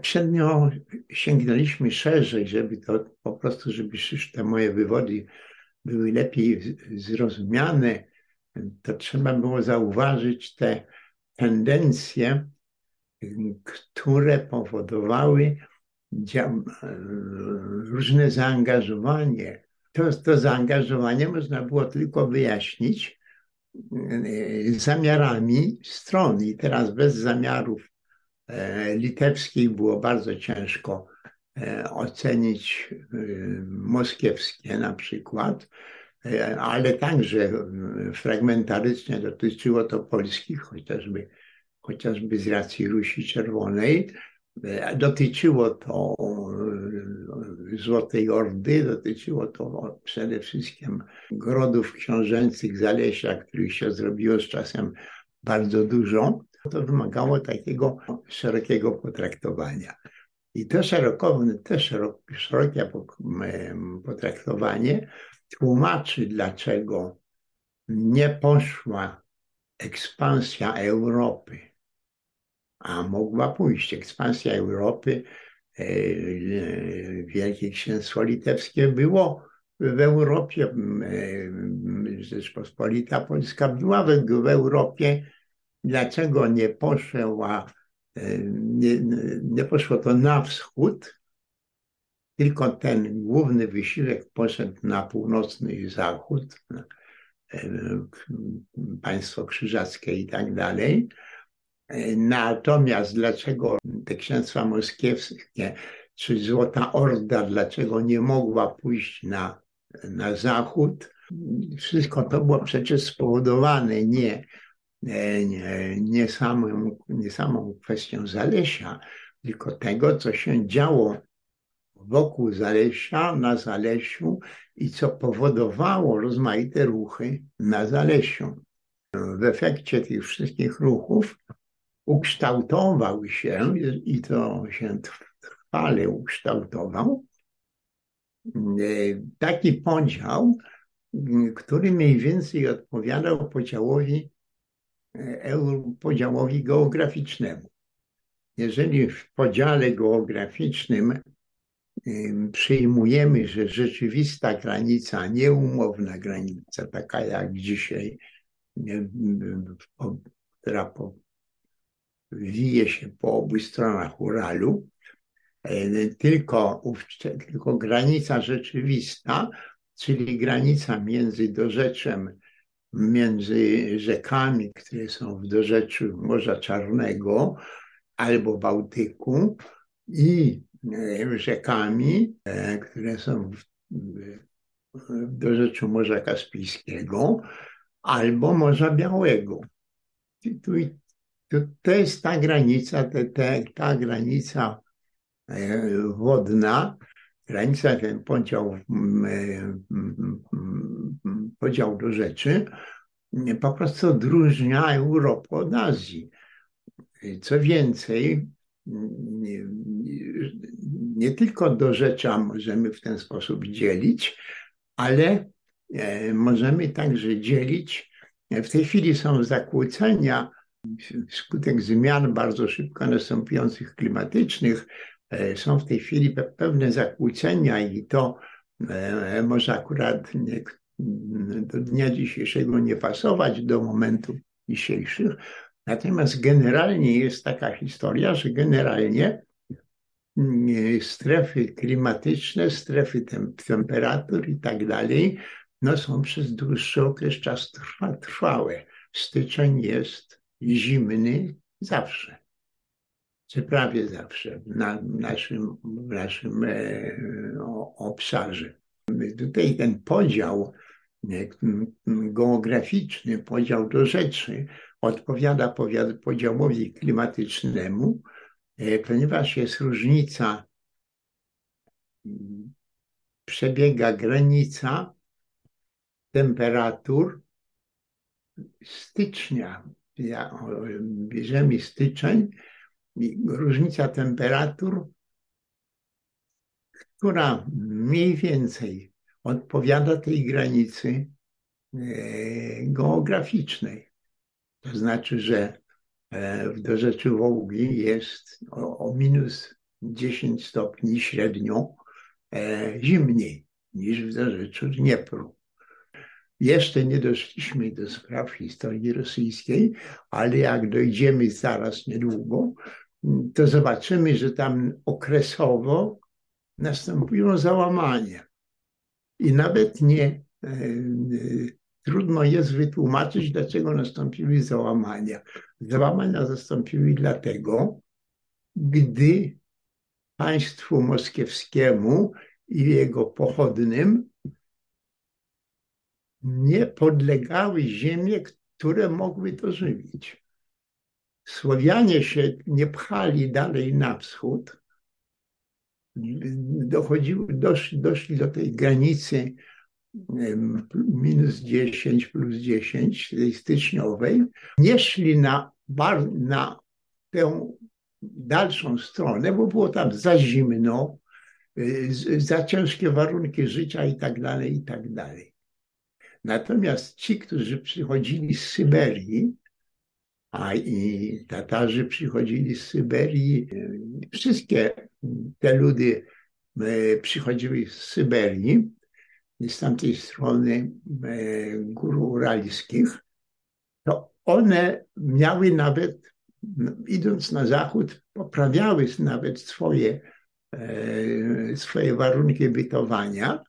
Poprzednio sięgnęliśmy szerzej, żeby to po prostu, żeby te moje wywody były lepiej zrozumiane, to trzeba było zauważyć te tendencje, które powodowały różne zaangażowanie. To, to zaangażowanie można było tylko wyjaśnić e, zamiarami stron. I teraz bez zamiarów e, litewskich było bardzo ciężko e, ocenić moskiewskie na przykład, ale także fragmentarycznie dotyczyło to polskich, chociażby, chociażby z racji Rusi Czerwonej. Dotyczyło to e, Złotej Ordy, dotyczyło to przede wszystkim grodów książęcych Zalesia, których się zrobiło z czasem bardzo dużo. To wymagało takiego szerokiego potraktowania. I to, szeroko, to szerokie potraktowanie tłumaczy, dlaczego nie poszła ekspansja Europy a mogła pójść. Ekspansja Europy, e, Wielkie Księstwo Litewskie było w Europie, e, Rzeczpospolita Polska była w Europie. Dlaczego nie poszła, nie, nie poszło to na wschód, tylko ten główny wysiłek poszedł na północny zachód, państwo krzyżackie i tak dalej. Natomiast dlaczego te księstwa moskiewskie, czy Złota Orda, dlaczego nie mogła pójść na, na zachód? Wszystko to było przecież spowodowane nie, nie, samą, nie samą kwestią Zalesia, tylko tego, co się działo wokół Zalesia, na Zalesiu i co powodowało rozmaite ruchy na Zalesiu. W efekcie tych wszystkich ruchów ukształtował się i to się trwale ukształtował, e, taki podział, który mniej więcej odpowiadał podziałowi, podziałowi geograficznemu. Jeżeli w podziale geograficznym e, przyjmujemy, że rzeczywista granica, nieumowna granica, taka jak dzisiaj, która wije się po obu stronach Uralu, e, tylko, tylko granica rzeczywista, czyli granica między dorzeczem, między rzekami, które są w dorzeczu Morza Czarnego albo Bałtyku i e, rzekami, e, które są w, w dorzeczu Morza Kaspijskiego albo Morza Białego. Tu, to, to jest ta granica, te, te, ta granica e, wodna, granica, ten podział, e, podział do rzeczy, po prostu odróżnia Europę od Azji. Co więcej, nie, nie tylko do rzecza możemy w ten sposób dzielić, ale e, możemy także dzielić. W tej chwili są zakłócenia wskutek zmian bardzo szybko następujących klimatycznych są w tej chwili pewne zakłócenia i to e, może akurat nie, do dnia dzisiejszego nie pasować do momentów dzisiejszych. Natomiast generalnie jest taka historia, że generalnie mm, strefy klimatyczne, strefy temperatur i tak dalej, no są przez dłuższy okres czasu trwałe. Styczeń jest zimny zawsze, czy prawie zawsze na naszym, w naszym e, obszarze. Tutaj ten podział e, geograficzny, podział do rzeczy odpowiada podziałowi klimatycznemu, e, ponieważ jest różnica, przebiega granica temperatur stycznia bierzemy styczeń, różnica temperatur, która mniej więcej odpowiada tej granicy e, geograficznej. To znaczy, że e, w dorzeczu Wołgi jest o, o minus 10 stopni średnio e, zimniej niż w zarzeczu Dniepru. Jeszcze nie doszliśmy do spraw historii rosyjskiej, ale jak dojdziemy zaraz niedługo, to zobaczymy, że tam okresowo następują załamania. I nawet nie e, e, trudno jest wytłumaczyć, dlaczego nastąpiły załamania. Załamania nastąpiły dlatego, gdy państwu moskiewskiemu i jego pochodnym nie podlegały ziemie, które mogły to żywić. Słowianie się nie pchali dalej na wschód, dochodziły, doszli, doszli do tej granicy minus 10 plus 10, tej styczniowej, nie szli na, na tę dalszą stronę, bo było tam za zimno, y, za ciężkie warunki życia i tak dalej, i tak dalej. Natomiast ci, którzy przychodzili z Syberii, a i Tatarzy przychodzili z Syberii, wszystkie te ludy e, przychodziły z Syberii, z tamtej strony e, gór uralskich, to one miały nawet, idąc na zachód, poprawiały nawet swoje, e, swoje warunki bytowania,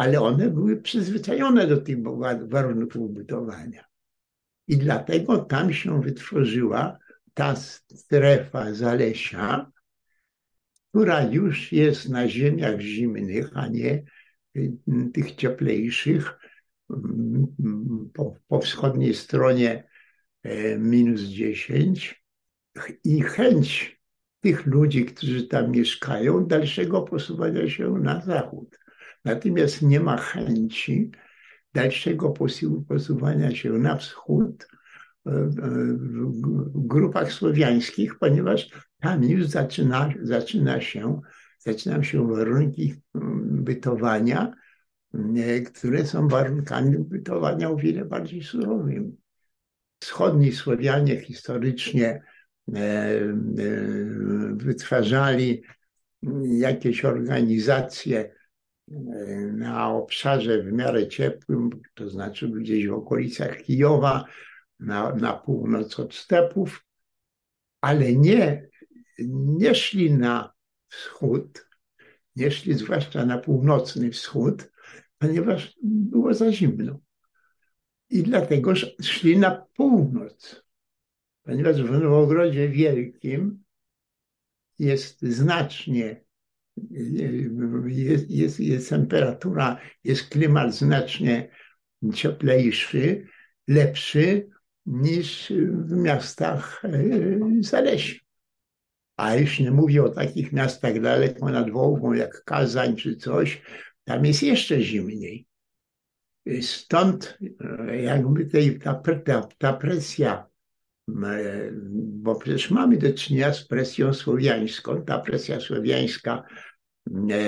ale one były przyzwyczajone do tych warunków bytowania. I dlatego tam się wytworzyła ta strefa Zalesia, która już jest na ziemiach zimnych, a nie y, tych cieplejszych. Po, po wschodniej stronie e, minus 10 i chęć tych ludzi, którzy tam mieszkają, dalszego posuwania się na zachód. Natomiast nie ma chęci dalszego posuwania się na wschód e, e, w grupach słowiańskich, ponieważ tam już zaczyna, zaczyna się, zaczynają się warunki mm, bytowania, e, które są warunkami bytowania o wiele bardziej surowymi. Wschodni Słowianie historycznie wytwarzali jakieś organizacje na obszarze w miarę ciepłym, to znaczy gdzieś w okolicach Kijowa, na, na północ od stepów, ale nie, nie szli na wschód, nie szli zwłaszcza na północny wschód, ponieważ było za zimno. I dlatego szli na północ, ponieważ w Nowogrodzie Wielkim jest znacznie jest, jest, jest temperatura, jest klimat znacznie cieplejszy, lepszy niż w miastach e, Zalesia. A już nie mówię o takich miastach daleko nad Wołgą, jak Kazań czy coś, tam jest jeszcze zimniej. Stąd e, jakby tej, ta, ta, ta presja, e, bo przecież mamy do czynienia z presją słowiańską, ta presja słowiańska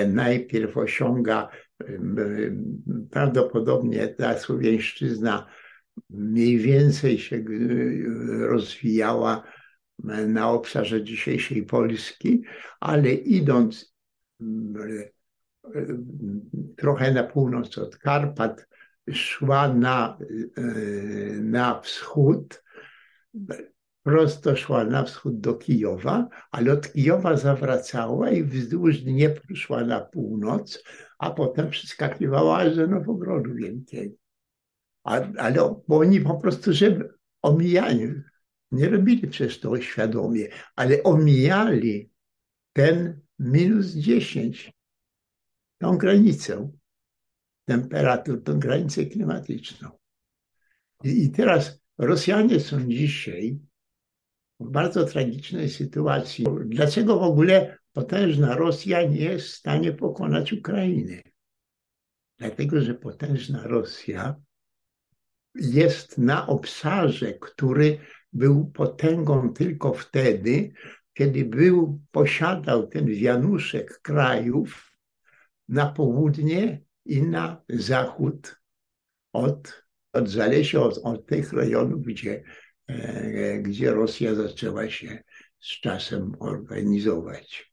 najpierw osiąga prawdopodobnie ta słowiańszczyzna mniej więcej się e, rozwijała na obszarze dzisiejszej Polski, ale idąc e, trochę na północ od Karpat, szła na, na wschód, prosto szła na wschód do Kijowa, ale od Kijowa zawracała i wzdłuż Dniepru szła na północ, a potem przeskakiwała aż do Nowogrodu Wielkiego. A, ale oni po prostu, żeby omijali, nie robili przez to świadomie, ale omijali ten minus 10, tą granicę temperatur, tą granicę klimatyczną. I, i teraz Rosjanie są dzisiaj bardzo tragicznej sytuacji. Dlaczego w ogóle potężna Rosja nie jest w stanie pokonać Ukrainy? Dlatego, że potężna Rosja jest na obszarze, który był potęgą tylko wtedy, kiedy był, posiadał ten wianuszek krajów na południe i na zachód od, od od, od tych rejonów, gdzie gdzie Rosja zaczęła się z czasem organizować.